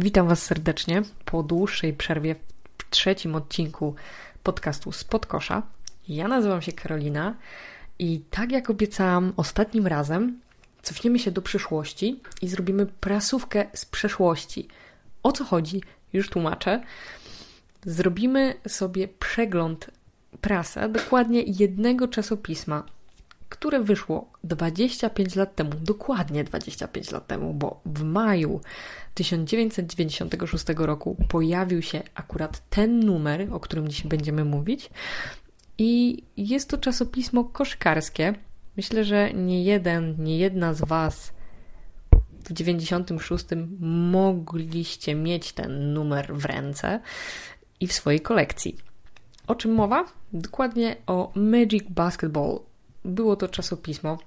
Witam Was serdecznie po dłuższej przerwie w trzecim odcinku podcastu Spod Kosza. Ja nazywam się Karolina i tak jak obiecałam ostatnim razem, cofniemy się do przyszłości i zrobimy prasówkę z przeszłości. O co chodzi? Już tłumaczę. Zrobimy sobie przegląd prasa, dokładnie jednego czasopisma, które wyszło 25 lat temu, dokładnie 25 lat temu, bo w maju 1996 roku pojawił się akurat ten numer, o którym dziś będziemy mówić. I jest to czasopismo koszkarskie. Myślę, że nie jeden, nie jedna z Was w 96 mogliście mieć ten numer w ręce i w swojej kolekcji. O czym mowa? Dokładnie o Magic Basketball. Było to czasopismo.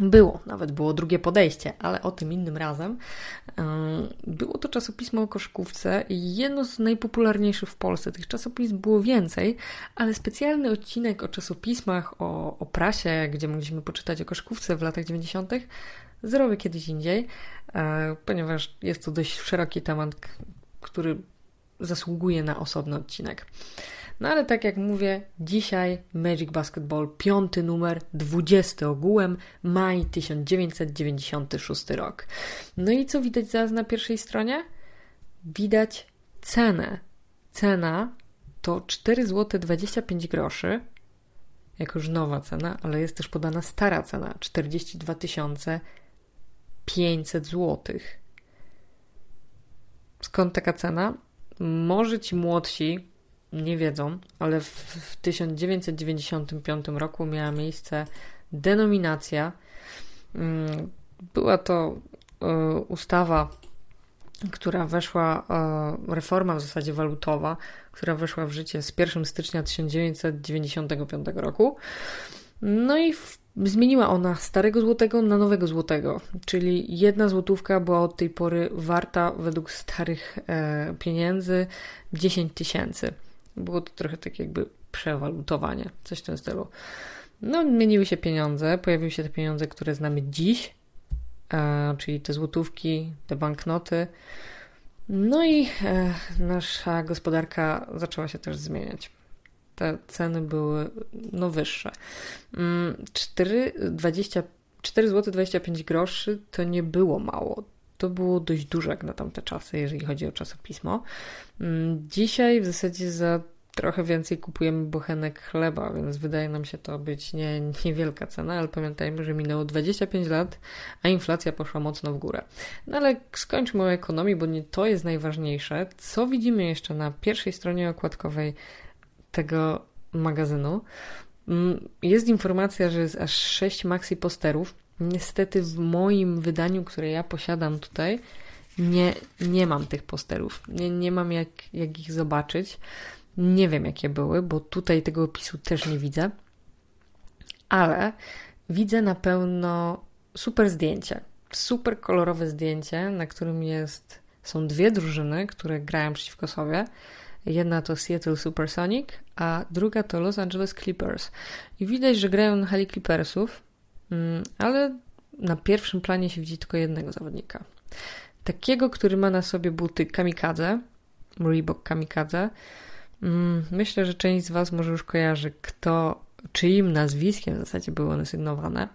Było, nawet było drugie podejście, ale o tym innym razem. Było to czasopismo o koszykówce jedno z najpopularniejszych w Polsce. Tych czasopism było więcej, ale specjalny odcinek o czasopismach, o, o prasie, gdzie mogliśmy poczytać o koszykówce w latach 90., zrobię kiedyś indziej, e, ponieważ jest to dość szeroki temat, który zasługuje na osobny odcinek. No ale tak jak mówię, dzisiaj Magic Basketball, piąty numer, 20 ogółem, maj 1996 rok. No i co widać zaraz na pierwszej stronie? Widać cenę. Cena to 4 zł 25 groszy, jako już nowa cena, ale jest też podana stara cena 42 500 zł. Skąd taka cena? Może ci młodsi nie wiedzą, ale w, w 1995 roku miała miejsce denominacja. Mm, była to e, ustawa, która weszła, e, reforma w zasadzie walutowa, która weszła w życie z 1 stycznia 1995 roku. No i w, zmieniła ona starego złotego na nowego złotego, czyli jedna złotówka była od tej pory warta według starych e, pieniędzy 10 tysięcy. Było to trochę tak jakby przewalutowanie, coś w tym stylu. No, zmieniły się pieniądze, pojawiły się te pieniądze, które znamy dziś, e, czyli te złotówki, te banknoty. No i e, nasza gospodarka zaczęła się też zmieniać. Te ceny były no, wyższe. 4, 20, 4 zł 25 groszy to nie było mało. To było dość duże jak na tamte czasy, jeżeli chodzi o czasopismo. Mm, dzisiaj w zasadzie za trochę więcej kupujemy bochenek chleba, więc wydaje nam się to być nie, niewielka cena, ale pamiętajmy, że minęło 25 lat, a inflacja poszła mocno w górę. No ale skończmy o ekonomii, bo nie to jest najważniejsze. Co widzimy jeszcze na pierwszej stronie okładkowej tego magazynu? Mm, jest informacja, że jest aż 6 maxi posterów. Niestety w moim wydaniu, które ja posiadam tutaj, nie, nie mam tych posterów. Nie, nie mam jak, jak ich zobaczyć. Nie wiem, jakie były, bo tutaj tego opisu też nie widzę. Ale widzę na pewno super zdjęcie. Super kolorowe zdjęcie, na którym jest, są dwie drużyny, które grają przeciwko sobie. Jedna to Seattle Supersonic, a druga to Los Angeles Clippers. I widać, że grają na hali Clippersów, ale na pierwszym planie się widzi tylko jednego zawodnika. Takiego, który ma na sobie buty kamikadze, Reebok kamikadze. Mm, myślę, że część z Was może już kojarzy, kto, czyim nazwiskiem w zasadzie były one sygnowane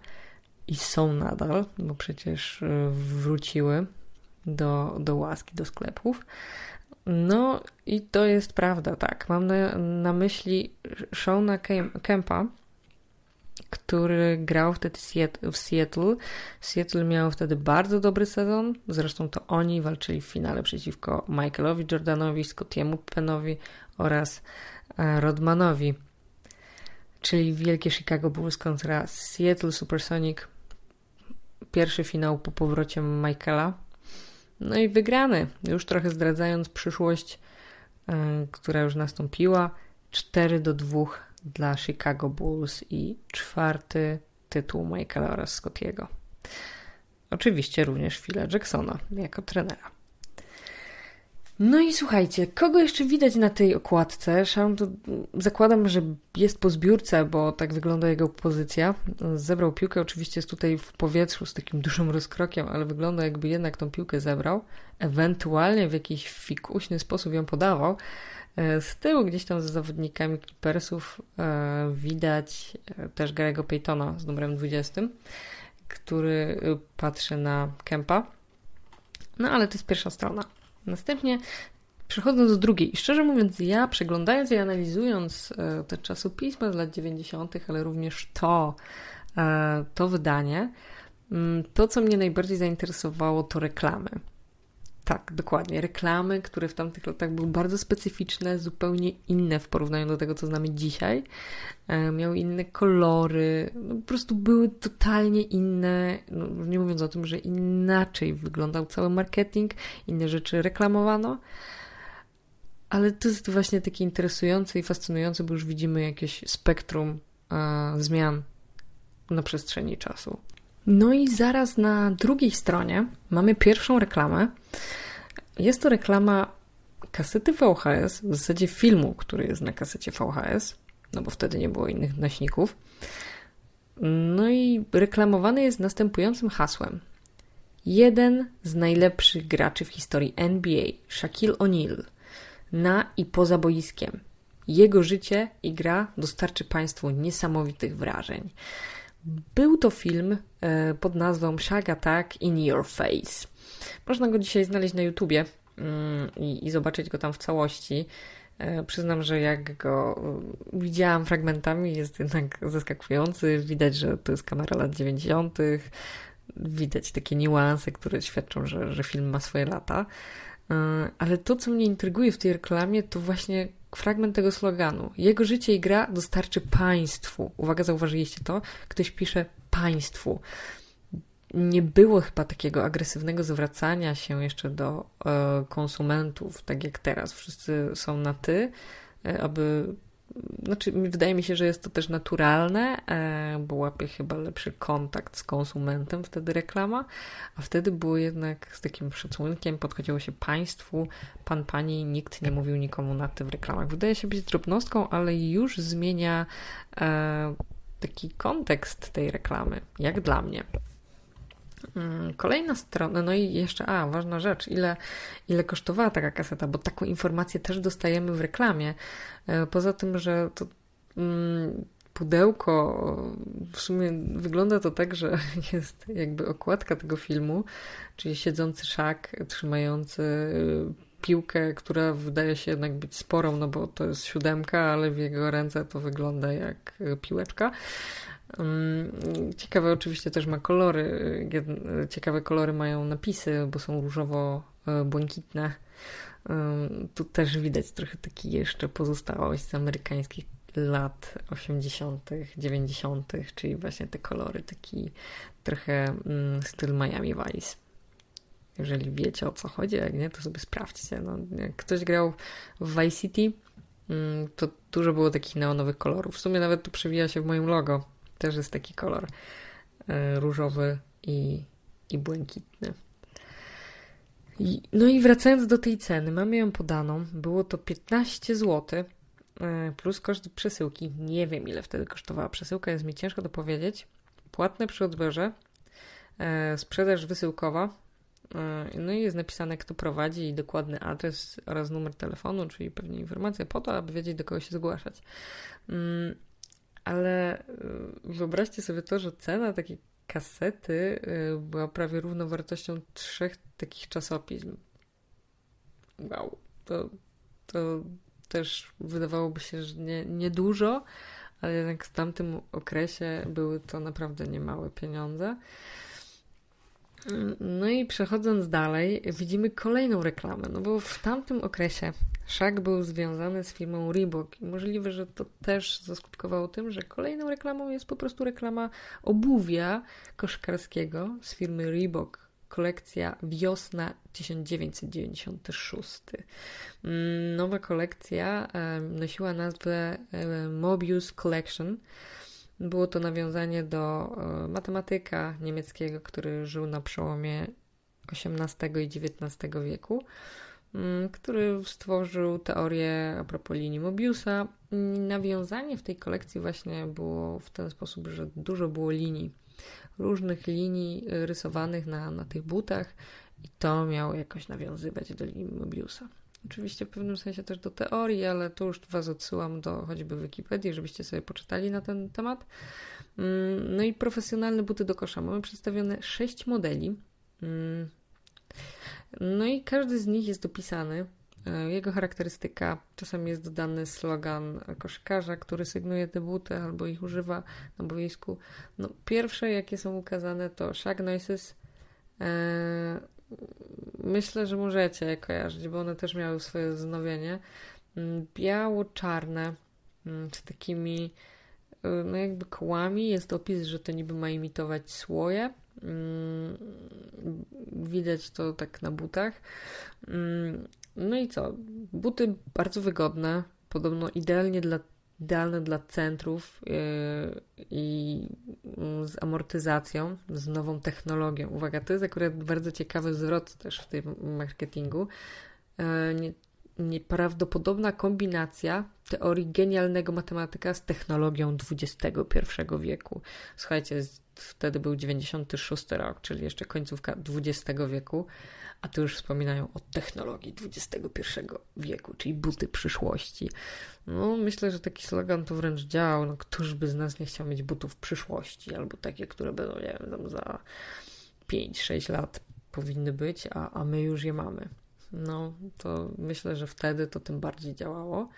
i są nadal, bo przecież e, wróciły do, do łaski, do sklepów. No i to jest prawda, tak. Mam na, na myśli Shona Kempa, który grał wtedy w Seattle. Seattle miał wtedy bardzo dobry sezon. Zresztą to oni walczyli w finale przeciwko Michaelowi Jordanowi, Scottiemu Penowi oraz e, Rodmanowi. Czyli wielkie Chicago Bulls kontra Seattle Supersonic. Pierwszy finał po powrocie Michaela. No i wygrany. Już trochę zdradzając przyszłość, e, która już nastąpiła. 4 do 2 dla Chicago Bulls i czwarty tytuł Michaela oraz Scottiego. Oczywiście również Phila Jacksona jako trenera. No i słuchajcie, kogo jeszcze widać na tej okładce? Sharon to zakładam, że jest po zbiórce, bo tak wygląda jego pozycja. Zebrał piłkę, oczywiście jest tutaj w powietrzu z takim dużym rozkrokiem, ale wygląda jakby jednak tą piłkę zebrał. Ewentualnie w jakiś fikuśny sposób ją podawał. E, z tyłu gdzieś tam z zawodnikami Clippersów e, widać e, też Garego Paytona z numerem 20, który patrzy na Kempa. No ale to jest pierwsza strona. Następnie przechodząc do drugiej. I szczerze mówiąc, ja przeglądając i analizując te czasopisma z lat 90., ale również to, to wydanie, mm, to co mnie najbardziej zainteresowało to reklamy. Tak, dokładnie. Reklamy, które w tamtych latach były bardzo specyficzne, zupełnie inne w porównaniu do tego, co znamy dzisiaj. E, miały inne kolory, no, po prostu były totalnie inne. No, nie mówiąc o tym, że inaczej wyglądał cały marketing, inne rzeczy reklamowano. Ale to jest właśnie takie interesujące i fascynujące, bo już widzimy jakieś spektrum e, zmian na przestrzeni czasu. No i zaraz na drugiej stronie mamy pierwszą reklamę. Jest to reklama kasety VHS, w zasadzie filmu, który jest na kasecie VHS, no bo wtedy nie było innych nośników. No i reklamowany jest następującym hasłem. Jeden z najlepszych graczy w historii NBA, Shaquille O'Neal, na i poza boiskiem. Jego życie i gra dostarczy Państwu niesamowitych wrażeń. Był to film e, pod nazwą Shag Attack in Your Face. Można go dzisiaj znaleźć na YouTubie mm, i, i zobaczyć go tam w całości. E, przyznam, że jak go e, widziałam fragmentami, jest jednak zaskakujący. Widać, że to jest kamera lat 90. Widać takie niuanse, które świadczą, że, że film ma swoje lata. Ale to, co mnie intryguje w tej reklamie, to właśnie fragment tego sloganu. Jego życie i gra dostarczy państwu. Uwaga, zauważyliście to? Ktoś pisze państwu. Nie było chyba takiego agresywnego zwracania się jeszcze do e, konsumentów, tak jak teraz. Wszyscy są na ty, e, aby znaczy, wydaje mi się, że jest to też naturalne, e, bo łapie chyba lepszy kontakt z konsumentem wtedy reklama, a wtedy było jednak z takim szacunkiem, podchodziło się państwu, pan, pani, nikt nie mówił nikomu na tym w reklamach. Wydaje się być drobnostką, ale już zmienia e, taki kontekst tej reklamy, jak dla mnie. Mm, kolejna strona, no i jeszcze, a, ważna rzecz, ile, ile kosztowała taka kaseta, bo taką informację też dostajemy w reklamie. E, poza tym, że to mm, pudełko, w sumie wygląda to tak, że jest jakby okładka tego filmu, czyli siedzący szak, trzymający piłkę, która wydaje się jednak być sporą, no bo to jest siódemka, ale w jego ręce to wygląda jak piłeczka. Ciekawe oczywiście też ma kolory. Ciekawe kolory mają napisy, bo są różowo-błękitne. Tu też widać trochę taki jeszcze pozostałość z amerykańskich lat 80., 90., czyli właśnie te kolory, taki trochę mm, styl Miami Vice. Jeżeli wiecie o co chodzi, jak nie, to sobie sprawdźcie. No, jak ktoś grał w Vice City, mm, to dużo było takich neonowych kolorów. W sumie nawet tu przewija się w moim logo też jest taki kolor e, różowy i, i błękitny. No i wracając do tej ceny, mamy ją podaną. Było to 15 zł e, plus koszt przesyłki. Nie wiem, ile wtedy kosztowała przesyłka, jest mi ciężko to powiedzieć. Płatne przy odbiorze, e, sprzedaż wysyłkowa. No i jest napisane, kto prowadzi i dokładny adres oraz numer telefonu, czyli pewnie informacje po to, aby wiedzieć, do kogo się zgłaszać. Ale y, wyobraźcie sobie to, że cena takiej kasety y, była prawie równowartością trzech takich czasopism. Wow, to, to też wydawałoby się, że nie, niedużo, ale jednak w tamtym okresie były to naprawdę niemałe pieniądze. No i przechodząc dalej, widzimy kolejną reklamę, no bo w tamtym okresie Shaq był związany z firmą Reebok i możliwe, że to też zaskutkowało tym, że kolejną reklamą jest po prostu reklama obuwia koszkarskiego z firmy Reebok. Kolekcja wiosna 1996. Mm, nowa kolekcja nosiła nazwę Mobius Collection. Było to nawiązanie do e, matematyka niemieckiego, który żył na przełomie XVIII i XIX wieku. mm, który stworzył teorię a propos linii Mobiusa. Nawiązanie w tej kolekcji właśnie było w ten sposób, że dużo było linii, różnych linii rysowanych na, na tych butach i to miało jakoś nawiązywać do linii Mobiusa. Oczywiście w pewnym sensie też do teorii, ale tu już Was odsyłam do choćby Wikipedii, żebyście sobie poczytali na ten temat. Mm, no i profesjonalne buty do kosza. Mamy przedstawione sześć modeli. Mm, no i każdy z nich jest dopisany. E, jego charakterystyka, czasami jest dodany slogan koszykarza, który sygnuje te buty albo ich używa na boisku. No, pierwsze, jakie są ukazane, to Shag Noises. Myślę, że możecie je kojarzyć, bo one też miały swoje wznowienie. Mm, biało-czarne, z takimi Y, no jakby kołami. Jest opis, że to niby ma imitować słoje. Mm, widać to tak na butach. Mm, no i co? Buty bardzo wygodne, podobno idealnie dla, idealne dla centrów yy, i mm, z amortyzacją, z nową technologią. Uwaga, to jest akurat bardzo ciekawy zwrot też w tym marketingu. Nie, nieprawdopodobna kombinacja teorii genialnego matematyka z technologią XXI wieku. Słuchajcie, wtedy był 96 rok, czyli jeszcze końcówka XX wieku, a tu już wspominają o technologii XXI wieku, czyli buty przyszłości. No, myślę, że taki slogan to wręcz działał. No, któż by z nas nie chciał mieć butów przyszłości, albo takie, które będą, nie wiem, za 5-6 lat powinny być, a, a my już je mamy. No, to myślę, że wtedy to tym bardziej działało.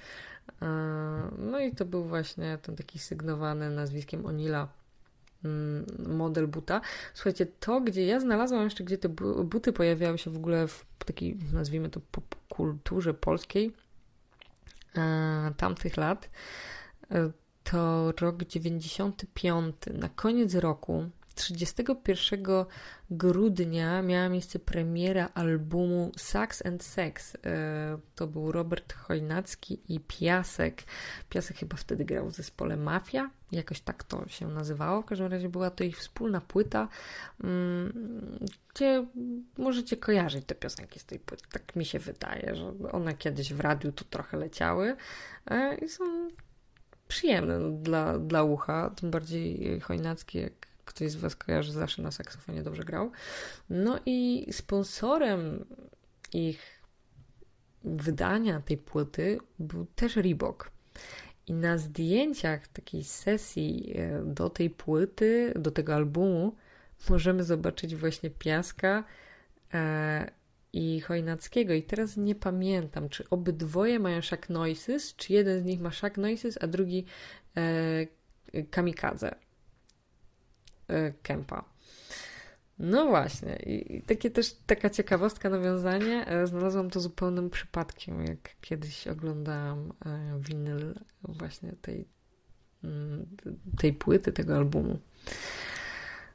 E, no i to był właśnie ten taki sygnowany nazwiskiem Onila mm, model buta. Słuchajcie, to gdzie ja znalazłam jeszcze, gdzie te buty pojawiały się w ogóle w takiej, nazwijmy to, popkulturze polskiej e, tamtych lat, e, to rok 95. Na koniec roku 31 grudnia miała miejsce premiera albumu Sax and Sex. E, to był Robert Chojnacki i Piasek. Piasek chyba wtedy grał w zespole Mafia, jakoś tak to się nazywało. W każdym razie była to ich wspólna płyta, mm, gdzie możecie kojarzyć te piosenki z tej płyty. Tak mi się wydaje, że one kiedyś w radiu tu trochę leciały e, i są przyjemne dla, dla ucha, tym bardziej Chojnacki jak ktoś z Was kojarzy, zawsze na saksofonie dobrze grał. No i sponsorem ich wydania tej płyty był też Reebok. I na zdjęciach takiej sesji e, do tej płyty, do tego albumu, możemy zobaczyć właśnie Piaska e, i Chojnackiego. I teraz nie pamiętam, czy obydwoje mają Shack Noises, czy jeden z nich ma Shack Noises, a drugi e, Kamikadze. E, Kempa. No właśnie, i takie też taka ciekawostka, nawiązanie. E, znalazłam to zupełnym przypadkiem, jak kiedyś oglądałam e, winyl właśnie tej, mm, tej płyty, tego albumu.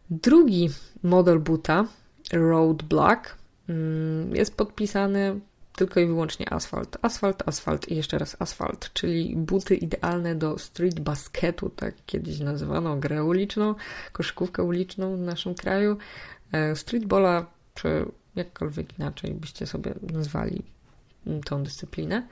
Drugi model buta, Road Black, mm, jest podpisany tylko i wyłącznie asfalt. Asfalt, asfalt i jeszcze raz asfalt, czyli buty idealne do street basketu, tak kiedyś nazywano grę uliczną, koszykówkę uliczną w naszym kraju. E, streetballa, czy jakkolwiek inaczej byście sobie nazwali tą dyscyplinę.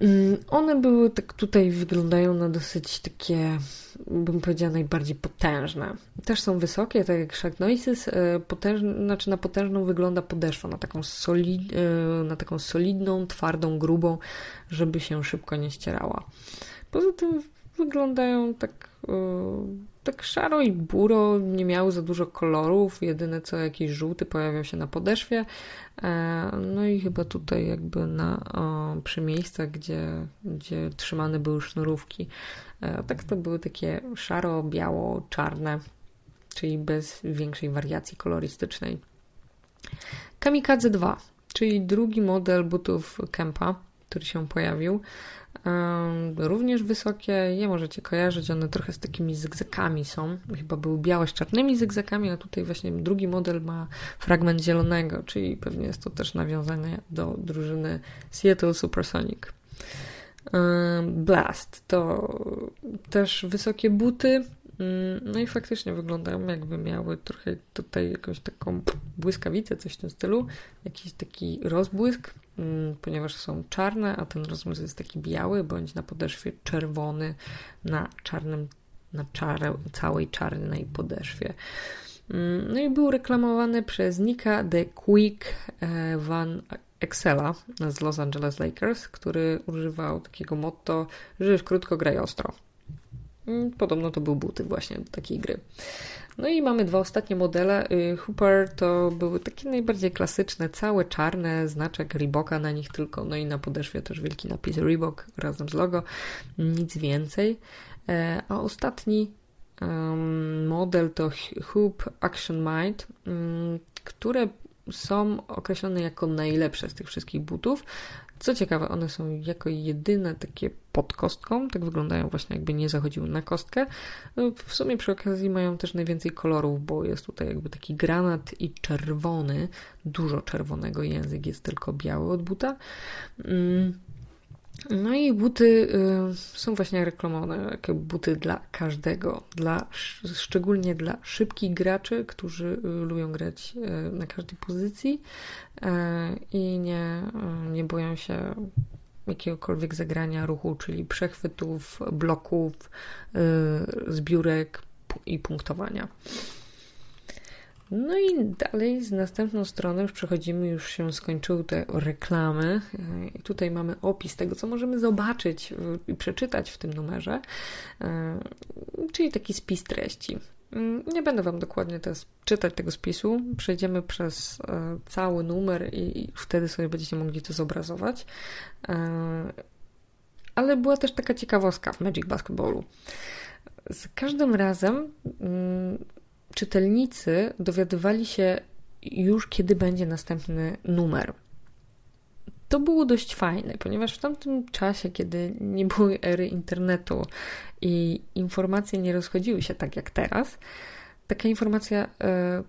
Mm, one były tak tutaj wyglądają na dosyć takie, bym powiedziała, najbardziej potężne. Też są wysokie, tak jak Shark Noises. E, potężne, znaczy na potężną wygląda podeszwa, na taką, solid, e, na taką solidną, twardą, grubą, żeby się szybko nie ścierała. Poza tym wyglądają tak, e, tak szaro i buro, nie miały za dużo kolorów, jedyne co jakiś żółty pojawiał się na podeszwie, e, no i chyba tutaj jakby na, o, przy miejscach, gdzie, gdzie trzymane były sznurówki. E, tak to były takie szaro, biało, czarne, czyli bez większej wariacji kolorystycznej. Kamikadze 2, czyli drugi model butów Kempa, który się pojawił. Również wysokie, je możecie kojarzyć, one trochę z takimi zygzakami są. Chyba były białe z czarnymi zygzakami, a tutaj właśnie drugi model ma fragment zielonego, czyli pewnie jest to też nawiązanie do drużyny Seattle Supersonic. Blast to też wysokie buty, Mm, no i faktycznie wyglądają jakby miały trochę tutaj jakąś taką błyskawicę, coś w tym stylu, jakiś taki rozbłysk, ponieważ są czarne, a ten rozbłysk jest taki biały, bądź na podeszwie czerwony, na czarnym, na czarę, całej czarnej podeszwie. Mm, no i był reklamowany przez Nika The Quick e, Van Excela z Los Angeles Lakers, który używał takiego motto: żyjesz krótko, graj ostro. Mm, podobno to był buty właśnie do takiej gry. No i mamy dwa ostatnie modele. Y, Hooper to były takie najbardziej klasyczne, całe czarne, znaczek Reeboka na nich tylko, no i na podeszwie też wielki napis Reebok razem z logo, nic więcej. E, a ostatni model to Hoop Action Mind, mm, które są określone jako najlepsze z tych wszystkich butów. Co ciekawe, one są jako jedyne takie pod kostką, tak wyglądają właśnie jakby nie zachodziły na kostkę. No, w sumie przy okazji mają też najwięcej kolorów, bo jest tutaj jakby taki granat i czerwony, dużo czerwonego, język jest tylko biały od buta. Mm. No i buty y, są właśnie reklamowane jako buty dla każdego, dla, szczególnie dla szybkich graczy, którzy y, lubią grać y, na każdej pozycji i nie, nie boją się jakiegokolwiek zagrania ruchu, czyli przechwytów, bloków, zbiórek i punktowania. No i dalej z następną stroną już przechodzimy, już się skończyły te reklamy. I tutaj mamy opis tego, co możemy zobaczyć i przeczytać w tym numerze, e, czyli taki spis treści. Mm, nie będę Wam dokładnie teraz czytać tego spisu. Przejdziemy przez e, cały numer i wtedy sobie będziecie mogli to zobrazować. E, ale była też taka ciekawostka w Magic Basketballu. Z każdym razem mm, czytelnicy dowiadywali się już, kiedy będzie następny numer. To było dość fajne, ponieważ w tamtym czasie, kiedy nie było ery internetu i informacje nie rozchodziły się tak jak teraz, taka informacja e,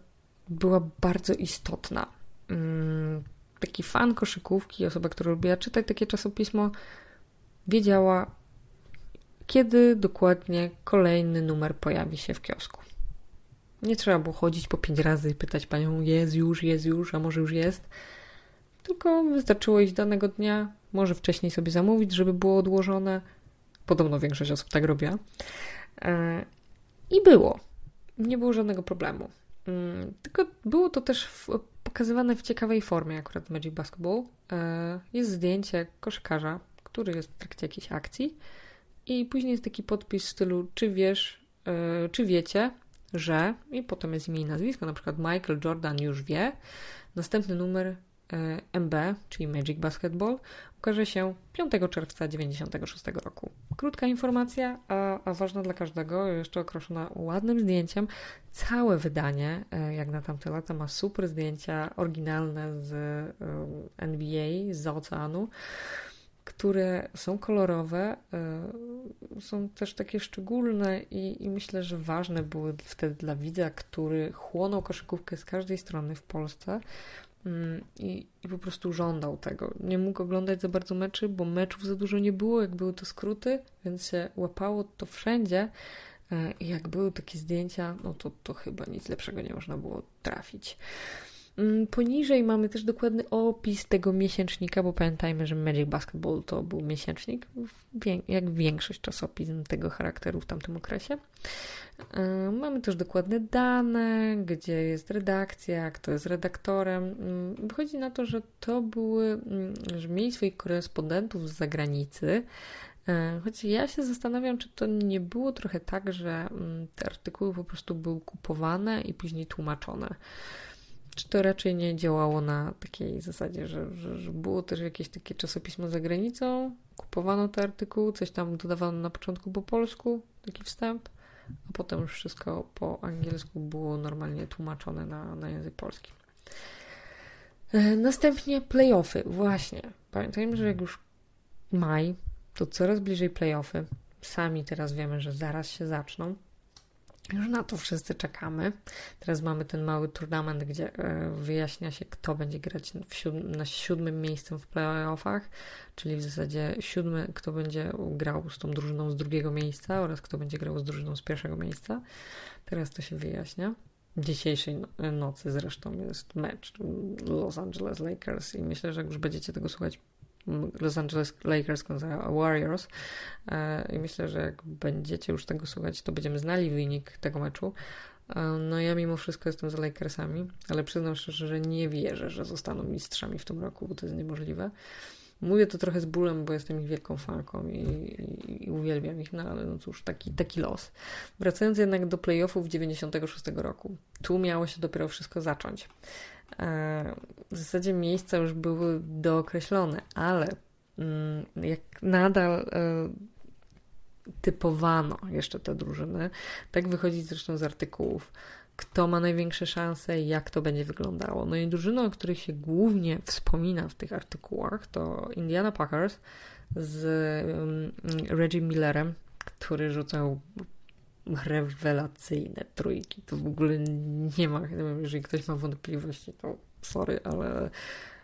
była bardzo istotna. Mm, taki fan koszykówki, osoba, która lubiła czytać takie czasopismo, wiedziała, kiedy dokładnie kolejny numer pojawi się w kiosku. Nie trzeba było chodzić po pięć razy i pytać panią, jest już, jest już, a może już jest. Tylko wystarczyło iść danego dnia, może wcześniej sobie zamówić, żeby było odłożone. Podobno większość osób tak robiła. E, I było. Nie było żadnego problemu. Mm, tylko było to też pokazywane w ciekawej formie, akurat Magic Basketball. E, jest zdjęcie koszykarza, który jest w trakcie jakiejś akcji, i później jest taki podpis w stylu: Czy wiesz, e, czy wiecie, że i potem jest imię i nazwisko, na przykład Michael Jordan już wie. Następny numer MB, czyli Magic Basketball, ukaże się 5 czerwca 1996 roku. Krótka informacja, a, a ważna dla każdego, jeszcze określona ładnym zdjęciem. Całe wydanie, e, jak na tamte lata, ma super zdjęcia oryginalne z e, NBA, z oceanu które są kolorowe, e, są też takie szczególne i, i, myślę, że ważne były wtedy dla widza, który chłonął koszykówkę z każdej strony w Polsce i, i po prostu żądał tego. Nie mógł oglądać za bardzo meczy, bo meczów za dużo nie było, jak były to skróty, więc się łapało to wszędzie. E, I jak były takie zdjęcia, no to, to chyba nic lepszego nie można było trafić. Mm, poniżej mamy też dokładny opis tego miesięcznika, bo pamiętajmy, że Magic Basketball to był miesięcznik, jak większość czasopism tego charakteru w tamtym okresie. E, mamy też dokładne dane, gdzie jest redakcja, kto jest redaktorem. Mm, wychodzi na to, że to były, mm, że mieli swoich korespondentów z zagranicy, e, Choć ja się zastanawiam, czy to nie było trochę tak, że te artykuły po prostu były kupowane i później tłumaczone. Czy to raczej nie działało na takiej zasadzie, że, że, że było też jakieś takie czasopismo za granicą, kupowano te artykuły, coś tam dodawano na początku po polsku, taki wstęp, a potem już wszystko po angielsku było normalnie tłumaczone na, na język polski. E, następnie playoffy. Właśnie. Pamiętajmy, że jak już maj, to coraz bliżej playoffy. Sami teraz wiemy, że zaraz się zaczną. Już na to wszyscy czekamy. Teraz mamy ten mały turnament, gdzie e, wyjaśnia się, kto będzie grać na siódmym miejscem w playoffach, czyli w zasadzie siódmy, kto będzie grał z tą drużyną z drugiego miejsca oraz kto będzie grał z drużyną z pierwszego miejsca. Teraz to się wyjaśnia. Dzisiejszej no, nocy zresztą jest mecz Los Angeles Lakers i myślę, że jak już będziecie tego słuchać Los Angeles Lakers kontra Warriors e, i myślę, że jak będziecie już tego słuchać, to będziemy znali wynik tego meczu. E, no ja mimo wszystko jestem za Lakersami, ale przyznam szczerze, że nie wierzę, że zostaną mistrzami w tym roku, bo to jest niemożliwe. Mówię to trochę z bólem, bo jestem ich wielką fanką i, i, i, uwielbiam ich, no ale no cóż, taki, taki los. Wracając jednak do playoffów 96 roku. Tu miało się dopiero wszystko zacząć. E, w zasadzie miejsca już były dookreślone, ale mm, jak nadal e, typowano jeszcze te drużyny, tak wychodzi zresztą z artykułów, kto ma największe szanse, jak to będzie wyglądało. No i drużyny, o których się głównie wspomina w tych artykułach, to Indiana Packers z um, Reggie Millerem, który rzucał rewelacyjne trójki. To w ogóle nie ma, jeżeli ktoś ma wątpliwości, to sorry, ale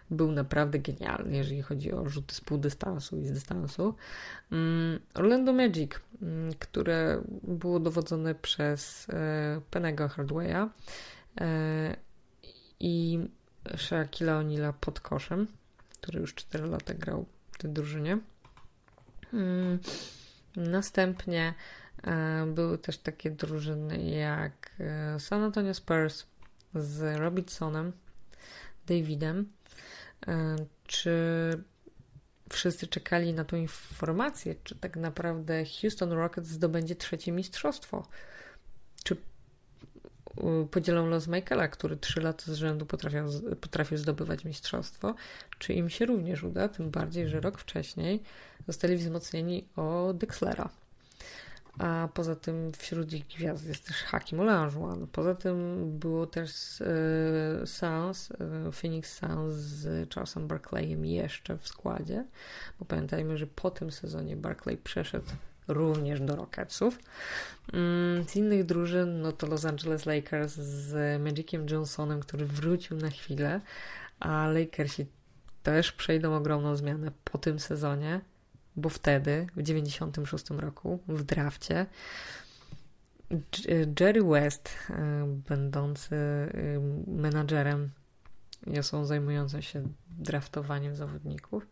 był naprawdę genialny, jeżeli chodzi o rzuty z półdystansu i z dystansu. Mm, Orlando Magic, mm, które było dowodzone przez e, Penego Hardwaya e, i Shaquilla O'Neal'a pod koszem, który już 4 lata grał w tej drużynie. Mm, następnie e, były też takie drużyny jak San Antonio Spurs z Robinsonem, Davidem, czy wszyscy czekali na tą informację, czy tak naprawdę Houston Rockets zdobędzie trzecie mistrzostwo? Czy podzielą los Michaela, który trzy lata z rzędu potrafił, potrafił zdobywać mistrzostwo, czy im się również uda, tym bardziej, że rok wcześniej zostali wzmocnieni o Dexlera a poza tym wśród ich gwiazd jest też Hakim Olajuwon. Poza tym było też e, Suns, e, Phoenix Suns z Charlesem Barclayem jeszcze w składzie, bo pamiętajmy, że po tym sezonie Barclay przeszedł również do Rocketsów. Mm, z innych drużyn, no to Los Angeles Lakers z Magiciem Johnsonem, który wrócił na chwilę, a Lakersi też przejdą ogromną zmianę po tym sezonie bo wtedy, w 96 roku, w drafcie, Jerry West, e, będący e, menadżerem i osobą zajmującą się draftowaniem zawodników,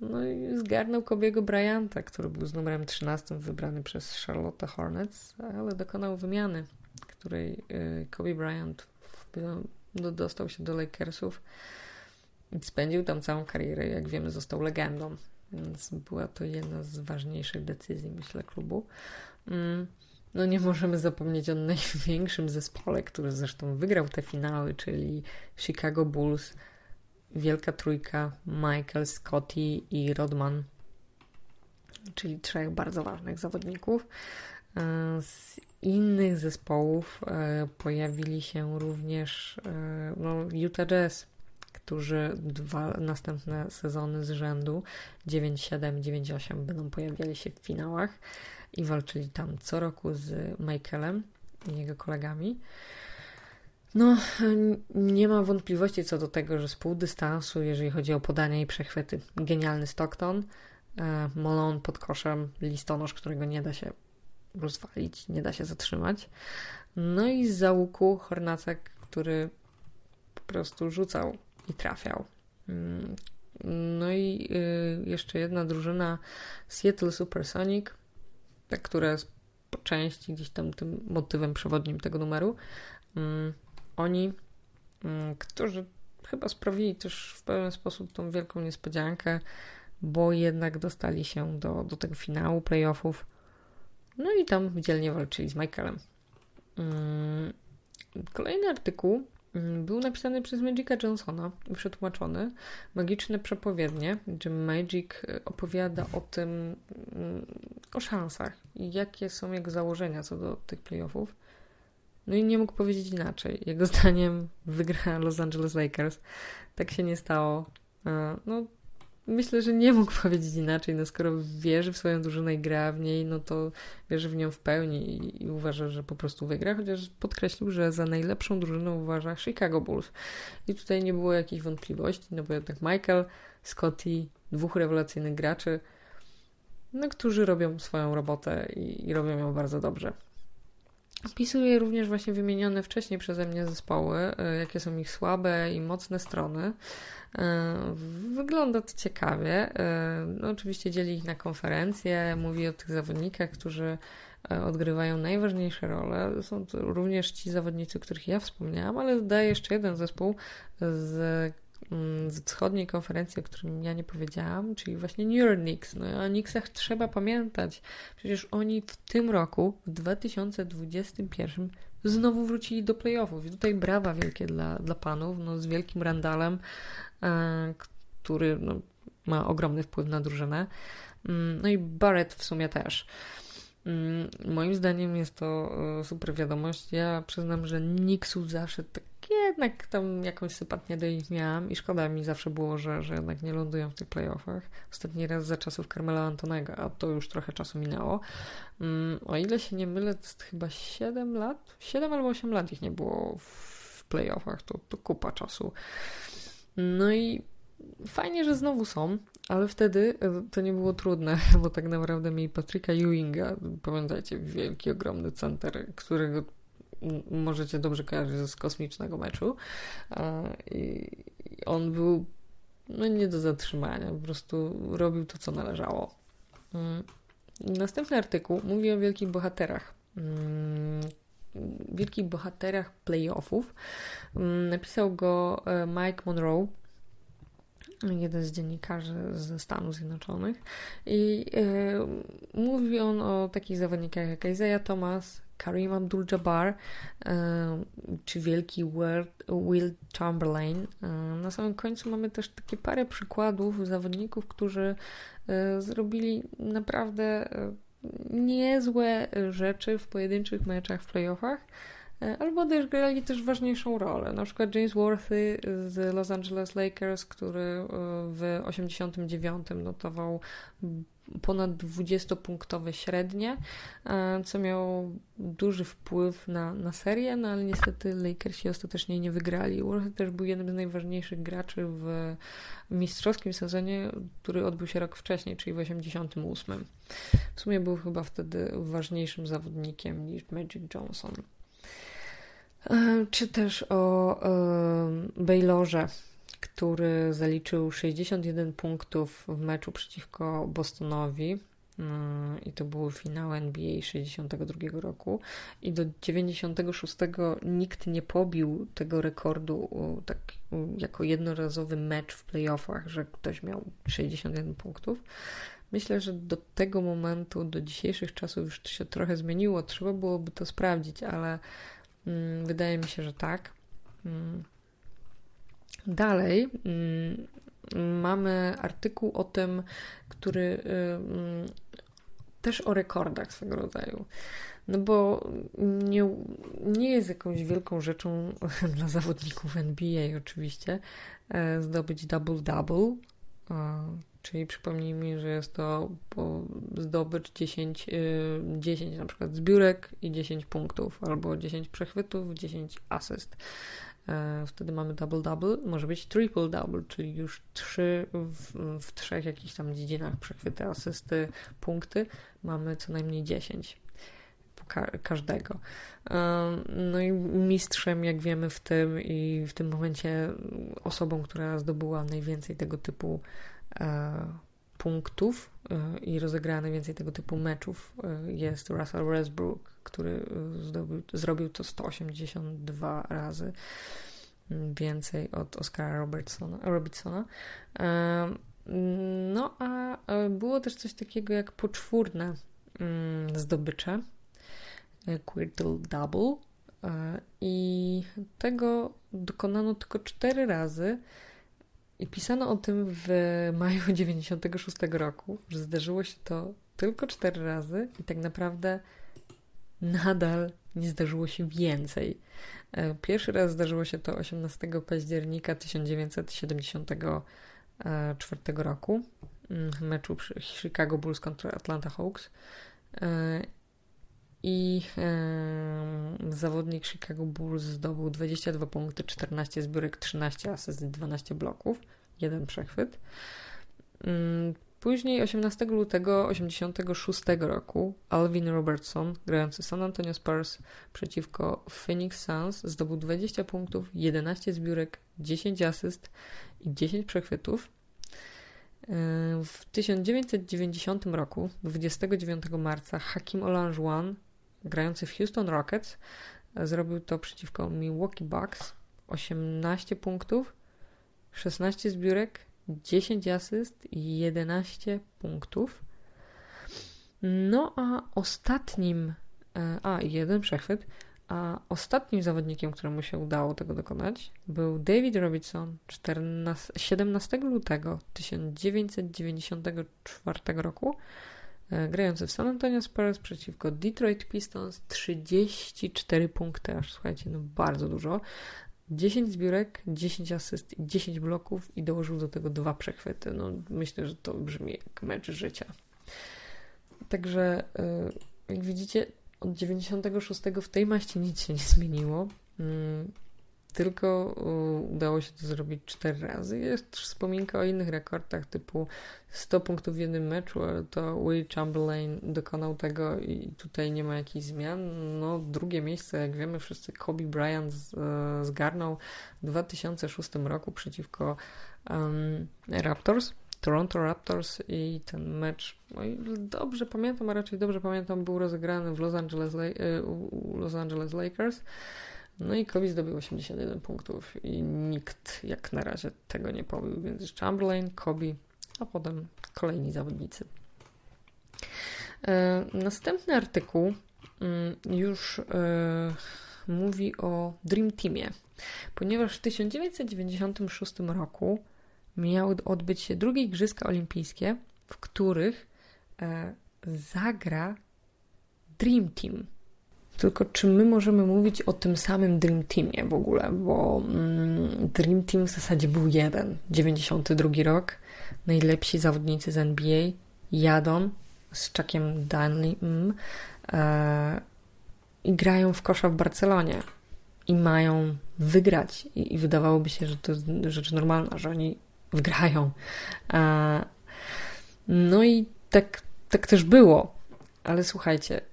no i zgarnął Kobiego Bryanta, który był z numerem 13 wybrany przez Charlotte Hornets, ale dokonał wymiany, której Kobe Bryant dostał się do Lakersów i spędził tam całą karierę. Jak wiemy, został legendą więc była to jedna z ważniejszych decyzji, myślę, klubu. Mm, no nie możemy zapomnieć o największym zespole, który zresztą wygrał te finały, czyli Chicago Bulls, Wielka Trójka, Michael, Scotty i Rodman, czyli trzech bardzo ważnych zawodników. E, z innych zespołów e, pojawili się również e, no, Utah Jazz, którzy dwa następne sezony z rzędu 9-7, 9-8 będą pojawiali się w finałach i walczyli tam co roku z Michaelem i jego kolegami. No, nie ma wątpliwości co do tego, że z pół dystansu, jeżeli chodzi o podania i przechwyty, genialny Stockton, e, Malone pod koszem, listonosz, którego nie da się rozwalić, nie da się zatrzymać. No i z załuku Hornacek, który po prostu rzucał i trafiał. Mm, no i y, jeszcze jedna drużyna Seattle Supersonic, która jest po części gdzieś tam tym motywem przewodnim tego numeru. Mm, oni, mm, którzy chyba sprawili też w pewien sposób tą wielką niespodziankę, bo jednak dostali się do, do tego finału playoffów. No i tam dzielnie walczyli z Michaelem. Kolejny artykuł był napisany przez Magica Johnsona i przetłumaczony. Magiczne przepowiednie, gdzie Magic e, opowiada o tym, mm, o szansach i jakie są jego założenia co do tych playoffów. No i nie mógł powiedzieć inaczej. Jego zdaniem wygra Los Angeles Lakers. Tak się nie stało. E, no, myślę, że nie mógł powiedzieć inaczej. No skoro wierzy w swoją drużynę i gra w niej, no to wierzy w nią w pełni i, i uważa, że po prostu wygra, chociaż podkreślił, że za najlepszą drużynę uważa Chicago Bulls. I tutaj nie było jakichś wątpliwości, no bo jednak Michael, Scotty, dwóch rewelacyjnych graczy, no, którzy robią swoją robotę i, i robią ją bardzo dobrze. Wpisuję również właśnie wymienione wcześniej przeze mnie zespoły, e, jakie są ich słabe i mocne strony. E, wygląda to ciekawie. E, no, oczywiście dzieli ich na konferencje, mówi o tych zawodnikach, którzy odgrywają najważniejsze role. Są to również ci zawodnicy, których ja wspomniałam, ale dodaję jeszcze jeden zespół z z wschodniej konferencji, o którym ja nie powiedziałam, czyli właśnie Knicks. No o Knicksach trzeba pamiętać. Przecież oni w tym roku, w 2021 znowu wrócili do playoffów. I tutaj brawa wielkie dla, dla panów, no z wielkim Randalem, e, który no, ma ogromny wpływ na drużynę. Mm, no i Barrett w sumie też. Mm, moim zdaniem jest to e, super wiadomość. Ja przyznam, że Knicksów zawsze tak jednak tam jakąś sympatię do nich miałam i szkoda mi zawsze było, że, że jednak nie lądują w tych playoffach. Ostatni raz za czasów Carmela Antonego, a to już trochę czasu minęło. Um, o ile się nie mylę, to jest chyba 7 lat, 7 albo 8 lat ich nie było w playoffach, to, to kupa czasu. No i fajnie, że znowu są, ale wtedy e, to nie było trudne, bo tak naprawdę mieli Patryka Ewinga, pamiętajcie, wielki, ogromny center, którego możecie dobrze kojarzyć z kosmicznego meczu. I on był no, nie do zatrzymania, po prostu robił to, co należało. Mm. Następny artykuł mówi o wielkich bohaterach. Mm, wielkich bohaterach playoffów. Mm, napisał go e, Mike Monroe, jeden z dziennikarzy ze Stanów Zjednoczonych. I e, mówi on o takich zawodnikach jak Isaiah Thomas, Karim Abdul-Jabbar e, czy wielki Will Chamberlain. E, na samym końcu mamy też takie parę przykładów zawodników, którzy e, zrobili naprawdę niezłe rzeczy w pojedynczych meczach w playoffach albo też grali też ważniejszą rolę. Na przykład James Worthy z Los Angeles Lakers, który w 89 notował ponad 20-punktowe średnie, e, co miało duży wpływ na, na serię, no ale niestety Lakersi ostatecznie nie wygrali. Warren też był jednym z najważniejszych graczy w mistrzowskim sezonie, który odbył się rok wcześniej, czyli w 88. W sumie był chyba wtedy ważniejszym zawodnikiem niż Magic Johnson. E, czy też o e, Baylorze który zaliczył 61 punktów w meczu przeciwko Bostonowi. Mm, I to był finał NBA 62 roku. I do 96 nikt nie pobił tego rekordu tak jako jednorazowy mecz w playoffach, że ktoś miał 61 punktów. Myślę, że do tego momentu, do dzisiejszych czasów już to się trochę zmieniło. Trzeba byłoby to sprawdzić, ale mm, wydaje mi się, że tak. Dalej mm, mamy artykuł o tym, który y, mm, też o rekordach swego rodzaju. No bo nie, nie jest jakąś wielką rzeczą dla zawodników NBA oczywiście e, zdobyć double-double, czyli przypomnijmy, że jest to zdobycz 10, 10 y, na przykład zbiórek i 10 punktów, albo 10 przechwytów, 10 asyst. E, wtedy mamy double-double, może być triple-double, czyli już trzy w, w trzech jakichś tam dziedzinach przechwyty, asysty, punkty, mamy co najmniej 10 ka każdego. E, no i mistrzem, jak wiemy, w tym i w tym momencie osobą, która zdobyła najwięcej tego typu e, punktów i rozegrała najwięcej tego typu meczów jest Russell Westbrook, który zdobył, zrobił to 182 razy więcej od Oscara Robertsona. Robertsona. No a było też coś takiego jak poczwórne mm, zdobycze, e, Quirtle Double e, i tego dokonano tylko cztery razy i pisano o tym w maju 96 roku, że zdarzyło się to tylko cztery razy i tak naprawdę nadal nie zdarzyło się więcej. E, pierwszy raz zdarzyło się to 18 października 1970 2004 roku, mm, meczu Chicago Bulls kontra Atlanta Hawks. I zawodnik Chicago Bulls zdobył 22 punkty, 14 zbiórek, 13 asyst, 12 bloków, jeden przechwyt. Mm, później 18 lutego 1986 roku Alvin Robertson, grający San Antonio Spurs przeciwko Phoenix Suns, zdobył 20 punktów, 11 zbiórek, 10 asyst i 10 przechwytów. W 1990 roku, 29 marca, Hakim Olajuwon, grający w Houston Rockets, zrobił to przeciwko Milwaukee Bucks. 18 punktów, 16 zbiórek, 10 asyst i 11 punktów. No a ostatnim, e, a jeden przechwyt, a ostatnim zawodnikiem, któremu się udało tego dokonać, był David Robinson 14, 17 lutego 1994 roku, e, grający w San Antonio Spurs przeciwko Detroit Pistons 34 punkty, aż słuchajcie, no bardzo dużo. 10 zbiórek, 10 asyst, 10 bloków i dołożył do tego dwa przechwyty. No, myślę, że to brzmi jak mecz życia. Także, e, jak widzicie, od 96 w tej maści nic się nie zmieniło. Tylko udało się to zrobić cztery razy. Jest wspominka o innych rekordach, typu 100 punktów w jednym meczu, ale to Will Chamberlain dokonał tego i tutaj nie ma jakichś zmian. No, drugie miejsce, jak wiemy wszyscy, Kobe Bryant e, zgarnął w 2006 roku przeciwko um, Raptors. Toronto Raptors i ten mecz, no dobrze pamiętam, a raczej dobrze pamiętam, był rozegrany w Los Angeles, e, Los Angeles Lakers. No i Kobe zdobył 81 punktów i nikt jak na razie tego nie pobił, więc Chamberlain, Kobe, a potem kolejni zawodnicy. E, następny artykuł mm, już e, mówi o Dream Teamie, ponieważ w 1996 roku miały odbyć się drugie Igrzyska Olimpijskie, w których e, zagra Dream Team. Tylko czy my możemy mówić o tym samym Dream Teamie w ogóle? Bo mm, Dream Team w zasadzie był jeden. 92 rok. Najlepsi zawodnicy z NBA jadą z Chuckiem Dunleyem e, i grają w kosza w Barcelonie. I mają wygrać. I, I, wydawałoby się, że to jest rzecz normalna, że oni wgrają. E, no i tak, tak też było. Ale słuchajcie,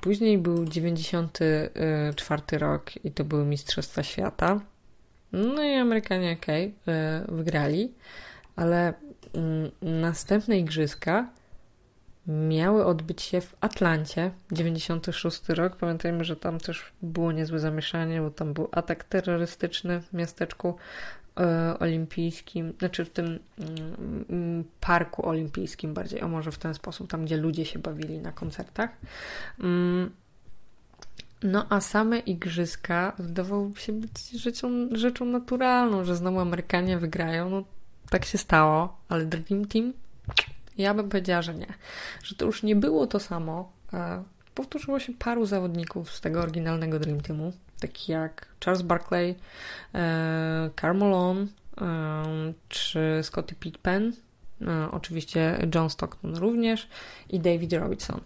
Później był 94 rok i to były Mistrzostwa Świata. No i Amerykanie, okej, okay, wygrali, ale mm, następne igrzyska miały odbyć się w Atlancie, 96 rok. Pamiętajmy, że tam też było niezłe zamieszanie, bo tam był atak terrorystyczny w miasteczku E, olimpijskim, znaczy w tym mm, mm, parku olimpijskim bardziej, o może w ten sposób, tam gdzie ludzie się bawili na koncertach. Mm, no a same igrzyska wydawałoby się być rzeczą, rzeczą naturalną, że znowu Amerykanie wygrają. No tak się stało, ale Dream Team ja bym powiedziała, że nie. Że to już nie było to samo. E, powtórzyło się paru zawodników z tego oryginalnego Dream Teamu taki jak Charles Barkley, e, Carmelo e, czy Scottie Pippen, e, oczywiście John Stockton również i David Robinson.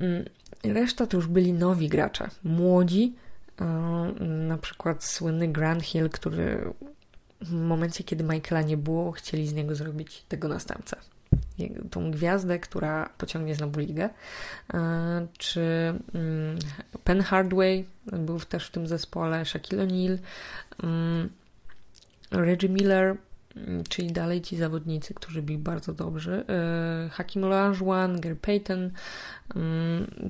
Mm, reszta to już byli nowi gracze, młodzi, na przykład słynny Grant Hill, który w momencie, kiedy Michaela nie było, chcieli z niego zrobić tego następcę tą gwiazdę, która pociągnie znowu ligę. E, czy mm, Penn Hardway był też w tym zespole, Shaquille O'Neal, mm, Reggie Miller, mm, czyli dalej ci zawodnicy, którzy byli bardzo dobrzy. E, Hakim Olajuwon, Gary Payton,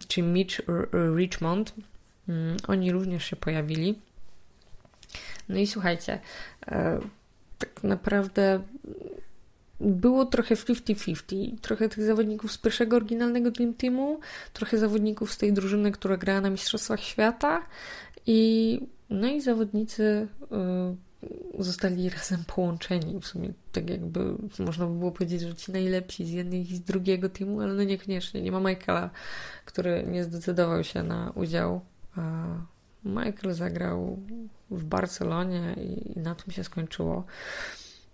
czy Mitch Richmond. Oni również się pojawili. No i słuchajcie, e, tak naprawdę było trochę 50-50. Trochę tych zawodników z pierwszego oryginalnego Dream Teamu, trochę zawodników z tej drużyny, która grała na Mistrzostwach Świata i no i zawodnicy y, zostali razem połączeni. W sumie tak jakby można by było powiedzieć, że ci najlepsi z jednego i z drugiego teamu, ale no niekoniecznie. Nie ma Michaela, który nie zdecydował się na udział. A Michael zagrał w Barcelonie i na tym się skończyło.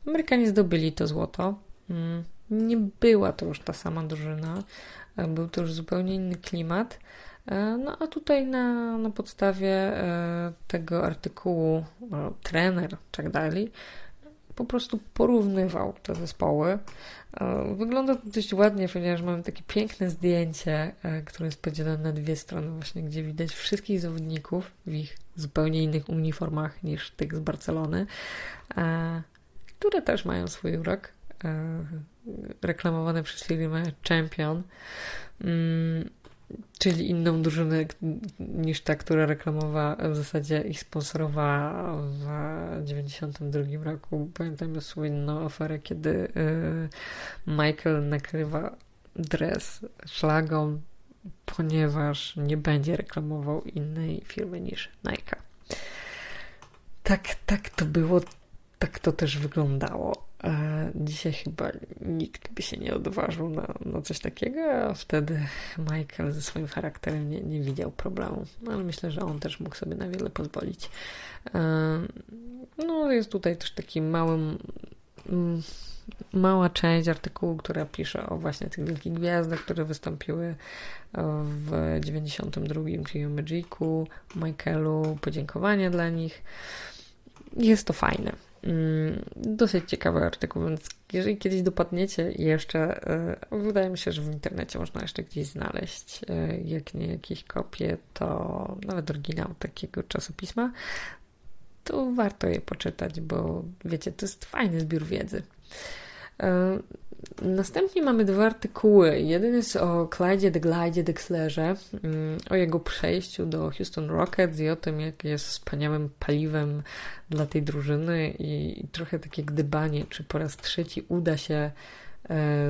Amerykanie zdobyli to złoto. Mm, nie była to już ta sama drużyna, był to już zupełnie inny klimat. No a tutaj na, na podstawie tego artykułu trener Chuck Daly po prostu porównywał te zespoły. E, wygląda to dość ładnie, ponieważ mamy takie piękne zdjęcie, e, które jest podzielone na dwie strony, właśnie gdzie widać wszystkich zawodników w ich zupełnie innych uniformach niż tych z Barcelony, e, które też mają swój urok. Reklamowane przez firmę Champion. Mm, czyli inną drużynę niż ta, która reklamowała, w zasadzie ich sponsorowała w 92 roku. Pamiętam słynną aferę, kiedy y, Michael nakrywa dres szlagą, ponieważ nie będzie reklamował innej firmy niż Nike. Tak, tak to było, tak to też wyglądało. Dzisiaj chyba nikt by się nie odważył na, na coś takiego, a wtedy Michael ze swoim charakterem nie, nie widział problemu. No, ale myślę, że on też mógł sobie na wiele pozwolić. No, jest tutaj też taki mały, mała część artykułu, która pisze o właśnie tych wielkich gwiazdach, które wystąpiły w 92, czyli o Magicu, Michaelu, podziękowania dla nich. Jest to fajne. Mm, dosyć ciekawy artykuł, więc jeżeli kiedyś dopadniecie jeszcze, e, wydaje mi się, że w internecie można jeszcze gdzieś znaleźć, e, jak nie jakieś kopie, to nawet oryginał takiego czasopisma, to warto je poczytać, bo wiecie, to jest fajny zbiór wiedzy. E, następnie mamy dwa artykuły. Jeden jest o Clyde de Glide Dexlerze, mm, o jego przejściu do Houston Rockets i o tym, jak jest wspaniałym paliwem dla tej drużyny i, trochę takie gdybanie, czy po raz trzeci uda się e,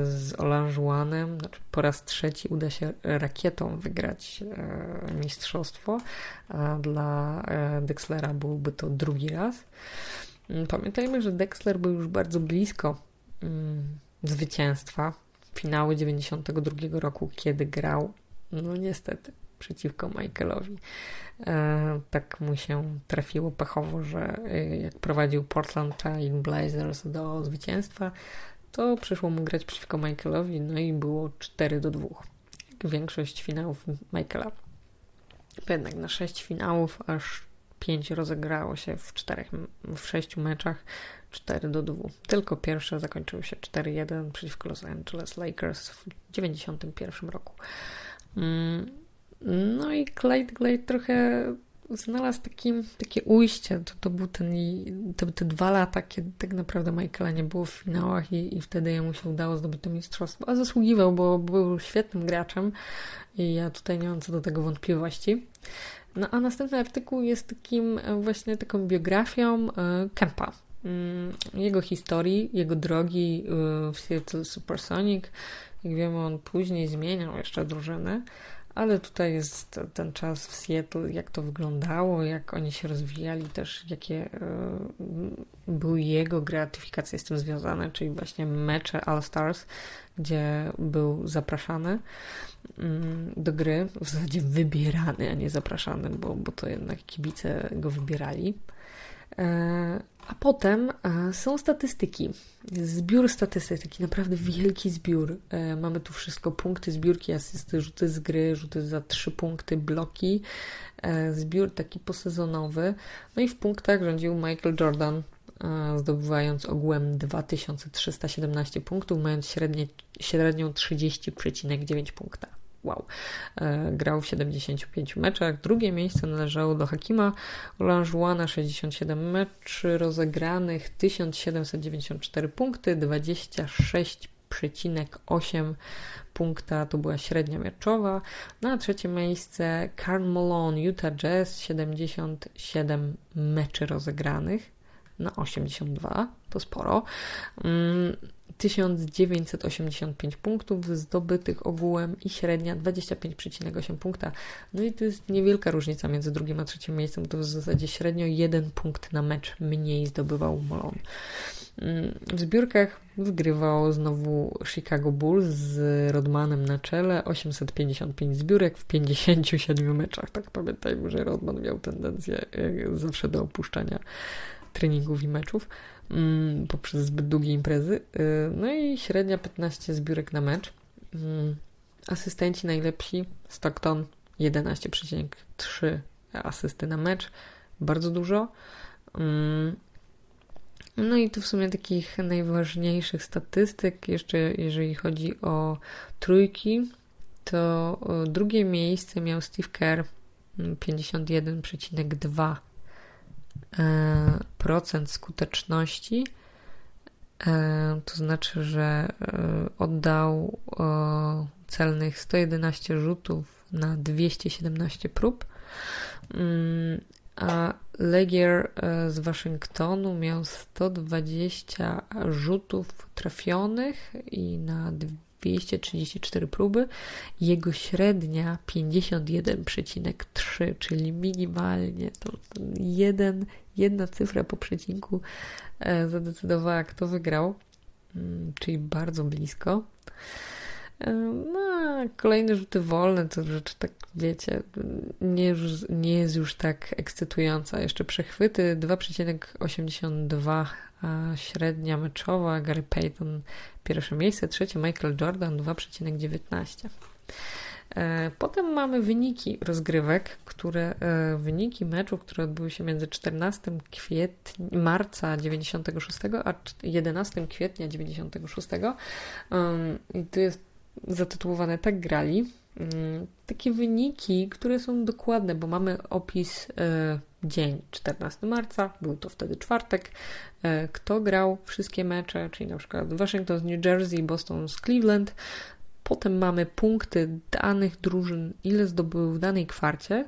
z Olanżuanem, znaczy po raz trzeci uda się rakietą wygrać e, mistrzostwo, a dla Dexlera byłby to drugi raz. Mm, pamiętajmy, że Dexler był już bardzo blisko mm, zwycięstwa finały 92 roku, kiedy grał, no niestety, przeciwko Michaelowi. E, tak mu się trafiło pechowo, że e, jak prowadził Portland Trail Blazers do zwycięstwa, to przyszło mu grać przeciwko Michaelowi, no i było 4 do 2. Większość finałów Michaela. Jednak na 6 finałów aż 5 rozegrało się w, czterech, w 6 meczach 4 do 2. Tylko pierwsze zakończyły się 4-1 przeciwko Los Angeles Lakers w 1991 roku. Mm, no i Clyde Glade trochę znalazł takim, takie ujście. To, to był ten, te, te dwa lata, kiedy tak naprawdę Michaela nie było w finałach i, i wtedy jemu się udało zdobyć to mistrzostwo. A zasługiwał, bo był świetnym graczem i ja tutaj nie mam co do tego wątpliwości. No a następny artykuł jest takim właśnie taką biografią e, Kempa, Mm, jego historii, jego drogi y, w Seattle Supersonic. Jak wiemy, on później zmieniał jeszcze drużyny, ale tutaj jest ten czas w Seattle, jak to wyglądało, jak oni się rozwijali, też jakie były jego gratyfikacje z tym związane, czyli właśnie mecze All Stars, gdzie był zapraszany do gry, w zasadzie wybierany, a nie zapraszany, bo, bo to jednak kibice go wybierali. E, a potem e, są statystyki. Zbiór statystyk, taki naprawdę wielki zbiór. E, mamy tu wszystko: punkty, zbiórki, asysty, rzuty z gry, rzuty za trzy punkty, bloki. Zbiór taki posezonowy. No i w punktach rządził Michael Jordan, zdobywając ogółem 2317 punktów, mając średnie, średnią 30,9 punkta wow. E, grał w 75 meczach. Drugie miejsce należało do Hakima Olanżuana, 67 meczy rozegranych, 1794 punkty, 26,8 punkta to była średnia meczowa. Na trzecie miejsce Karl Malone, Utah Jazz, 77 meczy rozegranych na 82, to sporo. Mm, 1985 punktów zdobytych ogółem i średnia 25,8 punkta. No i to jest niewielka różnica między drugim a trzecim miejscem, to w zasadzie średnio jeden punkt na mecz mniej zdobywał Molon. Mm, w zbiórkach wygrywał znowu Chicago Bulls z Rodmanem na czele, 855 zbiórek w 57 meczach. Tak pamiętajmy, że Rodman miał tendencję e, zawsze do opuszczania treningów i meczów. mm, poprzez zbyt długie imprezy. No i średnia 15 zbiórek na mecz. Mm, asystenci najlepsi Stockton 11,3 asysty na mecz. Bardzo dużo. Mm, no i tu w sumie takich najważniejszych statystyk, jeszcze jeżeli chodzi o trójki, to drugie miejsce miał Steve Kerr 51,2% e, skuteczności. E, to znaczy, że e, oddał celnych 111 rzutów na 217 prób. Mm, a Legier e, z Waszyngtonu miał 120 rzutów trafionych i na 234 próby. Jego średnia 51,3, czyli minimalnie to jeden, jedna cyfra po przecinku e, zadecydowała, kto wygrał, mm, czyli bardzo blisko. No, kolejne rzuty wolne to rzecz, tak wiecie, nie, nie jest już tak ekscytująca. Jeszcze przechwyty 2,82 a średnia meczowa, Gary Payton pierwsze miejsce, trzecie Michael Jordan 2,19. E, potem mamy wyniki rozgrywek, które, e, wyniki meczów, które odbyły się między 14 kwietnia, marca 96 a 11 kwietnia 96. I tu jest zatytułowane Tak grali. Mm, takie wyniki, które są dokładne, bo mamy opis e, dzień 14 marca, był to wtedy czwartek, e, kto grał wszystkie mecze, czyli na przykład Waszyngton z New Jersey, Boston z Cleveland. Potem mamy punkty danych drużyn, ile zdobyły w danej kwarcie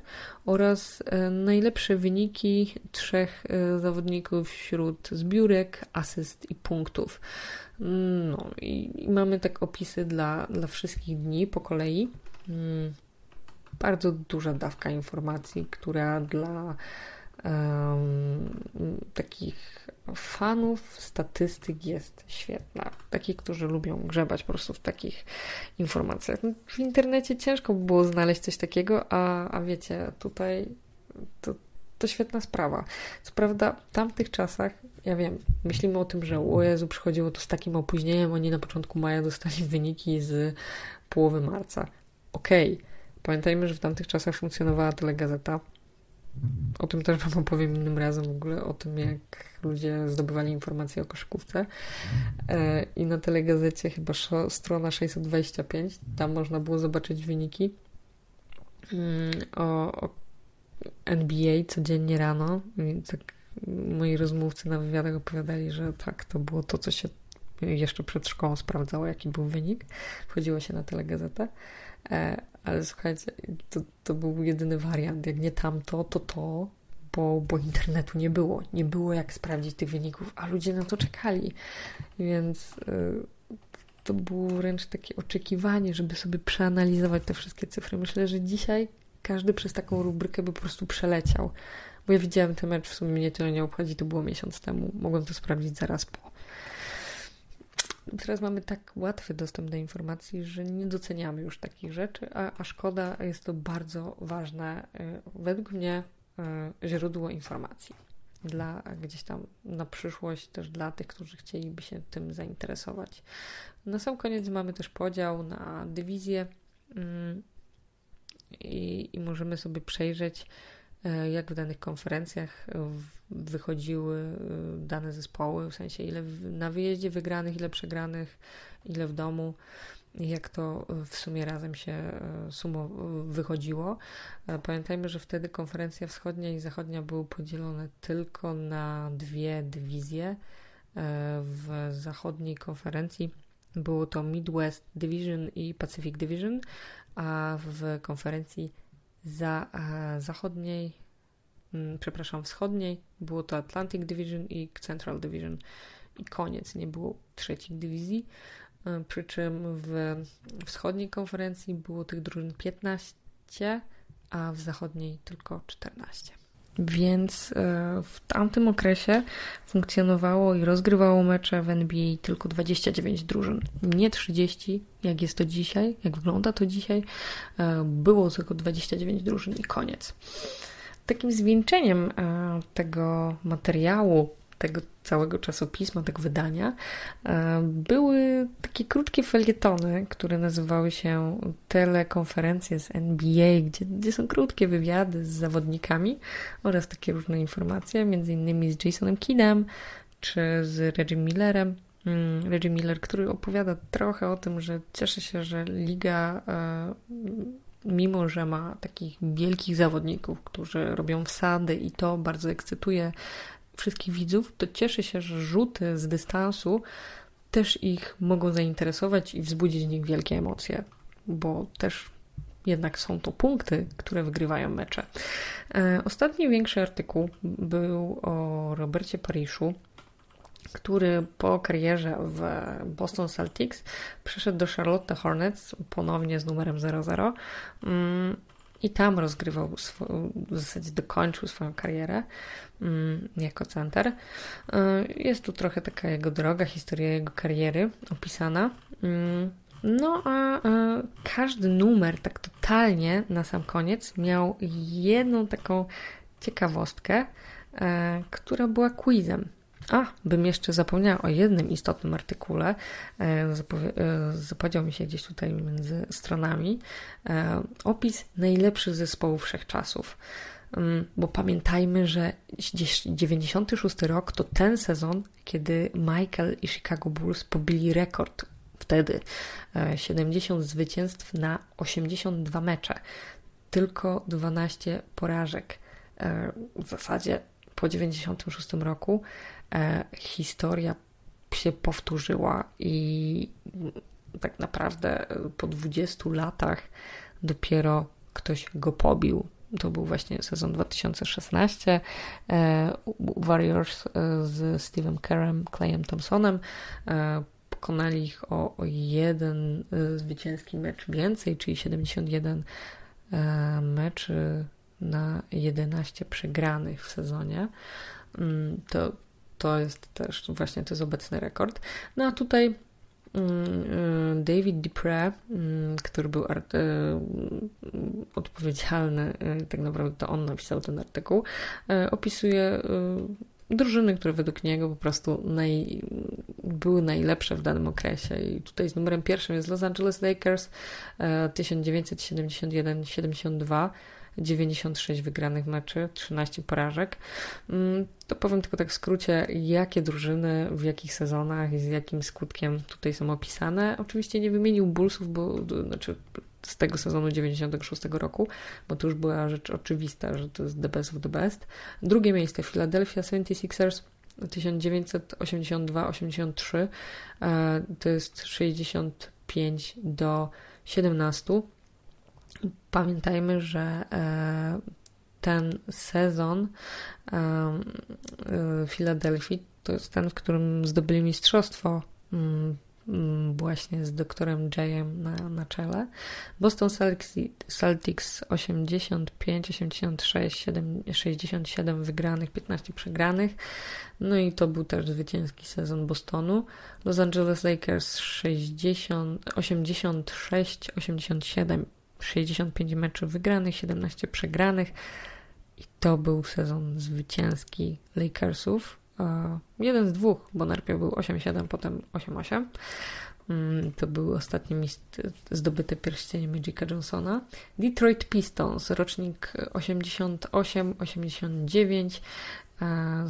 oraz e, najlepsze wyniki trzech zawodników wśród zbiórek, asyst i punktów. No i, i mamy tak opisy dla, dla wszystkich dni po kolei. Bardzo duża dawka informacji, która dla um, takich fanów statystyk jest świetna. Takich, którzy lubią grzebać po prostu w takich informacjach. W internecie ciężko by było znaleźć coś takiego, a, a wiecie, tutaj to, to świetna sprawa. Co prawda, w tamtych czasach, ja wiem, myślimy o tym, że o Jezu, przychodziło to z takim opóźnieniem, oni na początku maja dostali wyniki z połowy marca. Okej, okay. pamiętajmy, że w tamtych czasach funkcjonowała telegazeta. O tym też Wam opowiem innym razem w ogóle, o tym jak ludzie zdobywali informacje o koszykówce. E, I na telegazecie chyba strona 625, tam można było zobaczyć wyniki mm, o, NBA codziennie rano. I tak moi rozmówcy na wywiadach opowiadali, że tak, to było to, co się jeszcze przed szkołą sprawdzało, jaki był wynik. Wchodziło się na telegazetę. E, ale słuchajcie, to, to był jedyny wariant. Jak nie tamto, to to, bo, bo internetu nie było. Nie było jak sprawdzić tych wyników, a ludzie na to czekali. Więc e, to było wręcz takie oczekiwanie, żeby sobie przeanalizować te wszystkie cyfry. Myślę, że dzisiaj każdy przez taką rubrykę by po prostu przeleciał. Bo ja widziałem ten mecz, w sumie mnie tyle nie obchodzi, to było miesiąc temu. Mogłem to sprawdzić zaraz po. Teraz mamy tak łatwy dostęp do informacji, że nie doceniamy już takich rzeczy, a, a szkoda, jest to bardzo ważne, y, według mnie, y, źródło informacji. Dla gdzieś tam na przyszłość, też dla tych, którzy chcieliby się tym zainteresować. Na sam koniec mamy też podział na dywizje. Mm, i, i możemy sobie przejrzeć, jak w danych konferencjach wychodziły e, dane zespoły, w sensie ile na wyjeździe wygranych, ile przegranych, ile w domu, jak to w sumie razem się e, sumo wychodziło. Pamiętajmy, że wtedy konferencja wschodnia i zachodnia były podzielone tylko na dwie dywizje. W zachodniej konferencji było to Midwest Division i Pacific Division, a w konferencji za, zachodniej, mm, przepraszam, wschodniej. Było to Atlantic Division i Central Division. I koniec, nie było trzeciej dywizji, e, przy czym w wschodniej konferencji było tych drużyn 15, a w zachodniej tylko 14. Więc e, w tamtym okresie funkcjonowało i rozgrywało mecze w NBA tylko 29 drużyn, nie 30, jak jest to dzisiaj, jak wygląda to dzisiaj. E, było tylko 29 drużyn i koniec. Takim zwieńczeniem e, tego materiału tego całego czasopisma, tego wydania, e, były takie krótkie felietony, które nazywały się telekonferencje z NBA, gdzie, gdzie są krótkie wywiady z zawodnikami oraz takie różne informacje, między innymi z Jasonem Kiddem czy z Reggie Millerem. Mm, Reggie Miller, który opowiada trochę o tym, że cieszy się, że liga e, mimo że ma takich wielkich zawodników, którzy robią wsady i to bardzo ekscytuje wszystkich widzów, to cieszy się, że rzuty z dystansu też ich mogą zainteresować i wzbudzić w nich wielkie emocje, bo też jednak są to punkty, które wygrywają mecze. E, ostatni większy artykuł był o Robercie Pariszu, który po karierze w Boston Celtics przeszedł do Charlotte Hornets ponownie z numerem 00 mm, i tam rozgrywał, w zasadzie dokończył swoją karierę mm, jako center. Y, jest tu trochę taka jego droga, historia jego kariery opisana. Mm, no a każdy numer tak totalnie na sam koniec miał jedną taką ciekawostkę, e, która była quizem. A, bym jeszcze zapomniała o jednym istotnym artykule. E, e, zapowiedział mi się gdzieś tutaj między stronami. E, opis najlepszych zespołów wszechczasów. Mm, bo pamiętajmy, że 96 rok to ten sezon, kiedy Michael i Chicago Bulls pobili rekord wtedy 70 zwycięstw na 82 mecze. Tylko 12 porażek. W zasadzie po 96 roku e, historia się powtórzyła i tak naprawdę po 20 latach dopiero ktoś go pobił. To był właśnie sezon 2016. E, Warriors e, z Steve'em Kerem, Clayem Thompsonem e, pokonali ich o, o jeden e, zwycięski mecz więcej, czyli 71 e, meczy na 11 przegranych w sezonie. Mm, to, to jest też właśnie to jest obecny rekord. No a tutaj mm, y, David Dupre, mm, który był art, y, odpowiedzialny, y, tak naprawdę to on napisał ten artykuł, opisuje drużyny, które według niego po prostu naj, były najlepsze w danym okresie. I tutaj z numerem pierwszym jest Los Angeles Lakers 1971-72 96 wygranych meczy, 13 porażek. Mm, to powiem tylko tak w skrócie, jakie drużyny, w jakich sezonach i z jakim skutkiem tutaj są opisane. Oczywiście nie wymienił Bullsów, bo znaczy z tego sezonu 96 roku, bo to już była rzecz oczywista, że to jest the best of the best. Drugie miejsce Philadelphia 76ers 1982-83 e, to jest 65 do 17 Pamiętajmy, że e, ten sezon Filadelfii e, to jest ten, w którym zdobyli mistrzostwo mm, mm, właśnie z doktorem Jayem na, na czele. Boston Celtics 85, 86, 7, 67 wygranych, 15 przegranych. No i to był też zwycięski sezon Bostonu. Los Angeles Lakers 60, 86, 87 65 meczów wygranych, 17 przegranych. I to był sezon zwycięski Lakersów. Jeden z dwóch, bo najpierw był 8-7, potem 8-8. Mm, to był ostatni zdobyte pierścienie Magica Johnsona. Detroit Pistons, rocznik 88-89,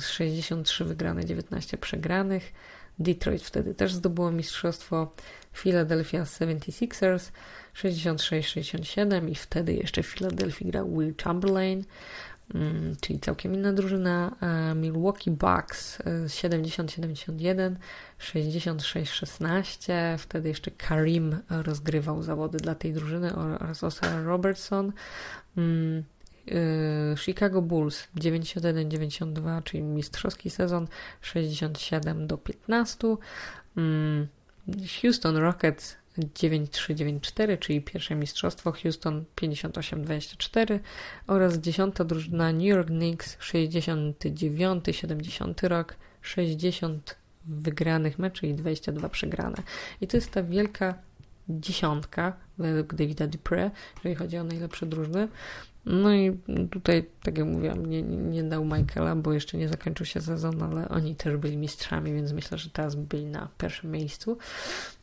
63 wygrane, 19 przegranych. Detroit wtedy też zdobyło mistrzostwo. Philadelphia 76ers 66-67 i wtedy jeszcze w Filadelfii grał Will Chamberlain, mm, czyli całkiem inna drużyna. Milwaukee Bucks 70-71, 66-16. Wtedy jeszcze Karim rozgrywał zawody dla tej drużyny oraz Oscar Robertson. Mm, y, Chicago Bulls 91-92, czyli mistrzowski sezon 67 do 15. Houston Rockets 9394, czyli pierwsze mistrzostwo Houston 5824 oraz dziesiąta drużyna New York Knicks 69-70 rok 60 wygranych meczy i 22 przegrane. I to jest ta wielka dziesiątka według Davida Dupre, jeżeli chodzi o najlepsze drużyny. No i tutaj, tak jak mówiłam, nie, nie dał Michaela, bo jeszcze nie zakończył się sezon, ale oni też byli mistrzami, więc myślę, że teraz byli na pierwszym miejscu.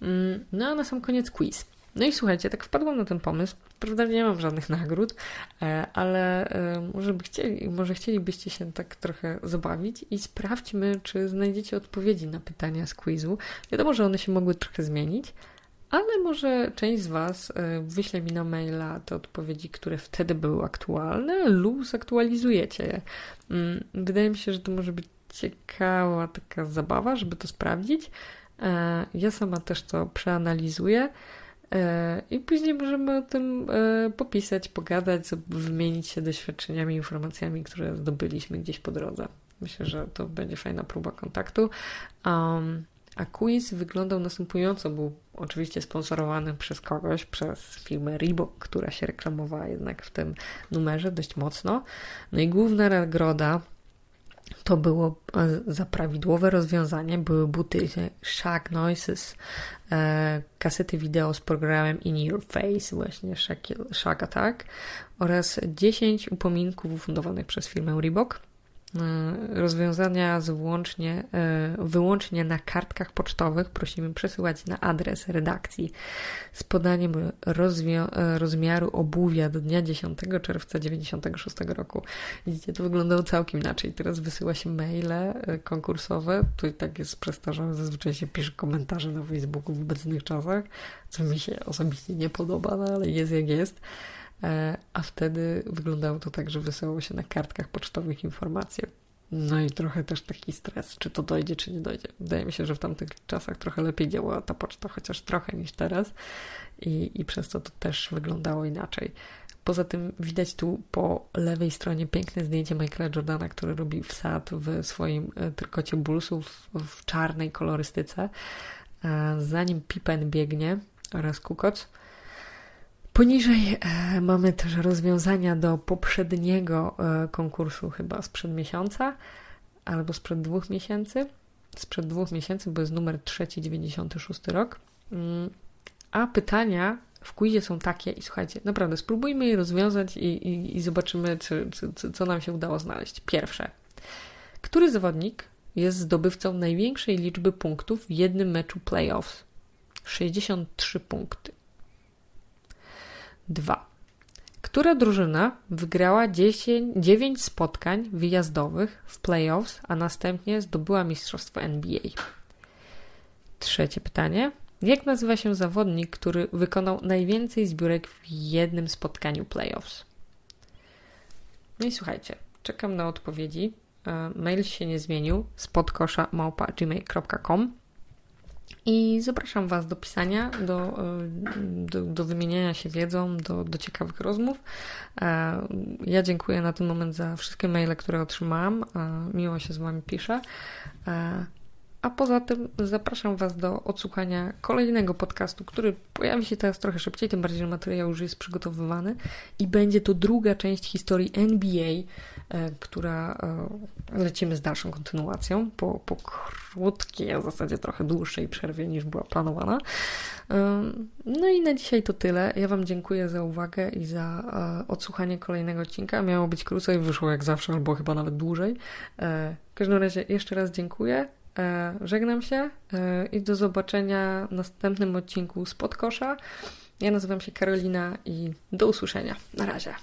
Mm, no a na sam koniec quiz. No i słuchajcie, tak wpadłam na ten pomysł. Prawda, nie mam żadnych nagród, e, ale e, może, by chcieli, może chcielibyście się tak trochę zabawić i sprawdźmy, czy znajdziecie odpowiedzi na pytania z quizu. Wiadomo, że one się mogły trochę zmienić, ale może część z Was e, wyśle mi na maila te odpowiedzi, które wtedy były aktualne, lub zaktualizujecie je. Mm, wydaje mi się, że to może być ciekawa taka zabawa, żeby to sprawdzić. Ja sama też to przeanalizuję. E, I później możemy o tym e, popisać, pogadać, wymienić się doświadczeniami, informacjami, które zdobyliśmy gdzieś po drodze. Myślę, że to będzie fajna próba kontaktu. Um, a quiz wyglądał następująco. Był oczywiście sponsorowany przez kogoś, przez firmę Reebok, która się reklamowała jednak w tym numerze dość mocno. No i główna nagroda to było e, za prawidłowe rozwiązanie. Były buty Shag Noises, e, kasety wideo z programem In Your Face, właśnie Shag Attack oraz 10 upominków ufundowanych przez firmę Reebok. E, rozwiązania wyłącznie, e, wyłącznie na kartkach pocztowych prosimy przesyłać na adres redakcji z podaniem e, rozmiaru obuwia do dnia 10 czerwca 96 roku. Widzicie, to wyglądało całkiem inaczej. Teraz wysyła się maile konkursowe, tu i tak jest przestarzałe, zazwyczaj się pisze komentarze na Facebooku w obecnych czasach, co mi się osobiście nie podoba, no ale jest jak jest. E, a wtedy wyglądało to tak, że wysyłało się na kartkach pocztowych informacje. No i trochę też taki stres, czy to dojdzie, czy nie dojdzie. Wydaje mi się, że w tamtych czasach trochę lepiej działała ta poczta, chociaż trochę niż teraz i, i przez to to też wyglądało inaczej. Poza tym widać tu po lewej stronie piękne zdjęcie Michaela Jordana, który robi wsad w swoim e, trykocie bullsów w czarnej kolorystyce. Zanim Pippen biegnie oraz Kukoc, Poniżej e, mamy też rozwiązania do poprzedniego e, konkursu, chyba sprzed miesiąca albo sprzed dwóch miesięcy. Sprzed dwóch miesięcy, bo jest numer 396 rok. Mm, a pytania w quizie są takie i słuchajcie, naprawdę spróbujmy je rozwiązać i, i, i zobaczymy, czy, czy, co nam się udało znaleźć. Pierwsze. Który zawodnik jest zdobywcą największej liczby punktów w jednym meczu playoffs? 63 punkty. 2. Która drużyna wygrała 10, 9 spotkań wyjazdowych w playoffs, a następnie zdobyła mistrzostwo NBA? Trzecie pytanie. Jak nazywa się zawodnik, który wykonał najwięcej zbiórek w jednym spotkaniu playoffs? No i słuchajcie, czekam na odpowiedzi. E, mail się nie zmienił. Spodkosza i zapraszam Was do pisania, do, e, do, do wymieniania się wiedzą, do, do ciekawych rozmów. E, ja dziękuję na ten moment za wszystkie maile, które otrzymałam. E, miło się z Wami pisze. A poza tym zapraszam Was do odsłuchania kolejnego podcastu, który pojawi się teraz trochę szybciej, tym bardziej, że materiał już jest przygotowywany i będzie to druga część historii NBA, która e, lecimy z dalszą kontynuacją po, po krótkiej, a w zasadzie trochę dłuższej przerwie niż była planowana. E, no i na dzisiaj to tyle. Ja Wam dziękuję za uwagę i za odsłuchanie kolejnego odcinka. Miało być krócej, wyszło jak zawsze, albo chyba nawet dłużej. W każdym razie jeszcze raz dziękuję. E, żegnam się e, i do zobaczenia w następnym odcinku z Podkosza. Ja nazywam się Karolina i do usłyszenia. Na razie.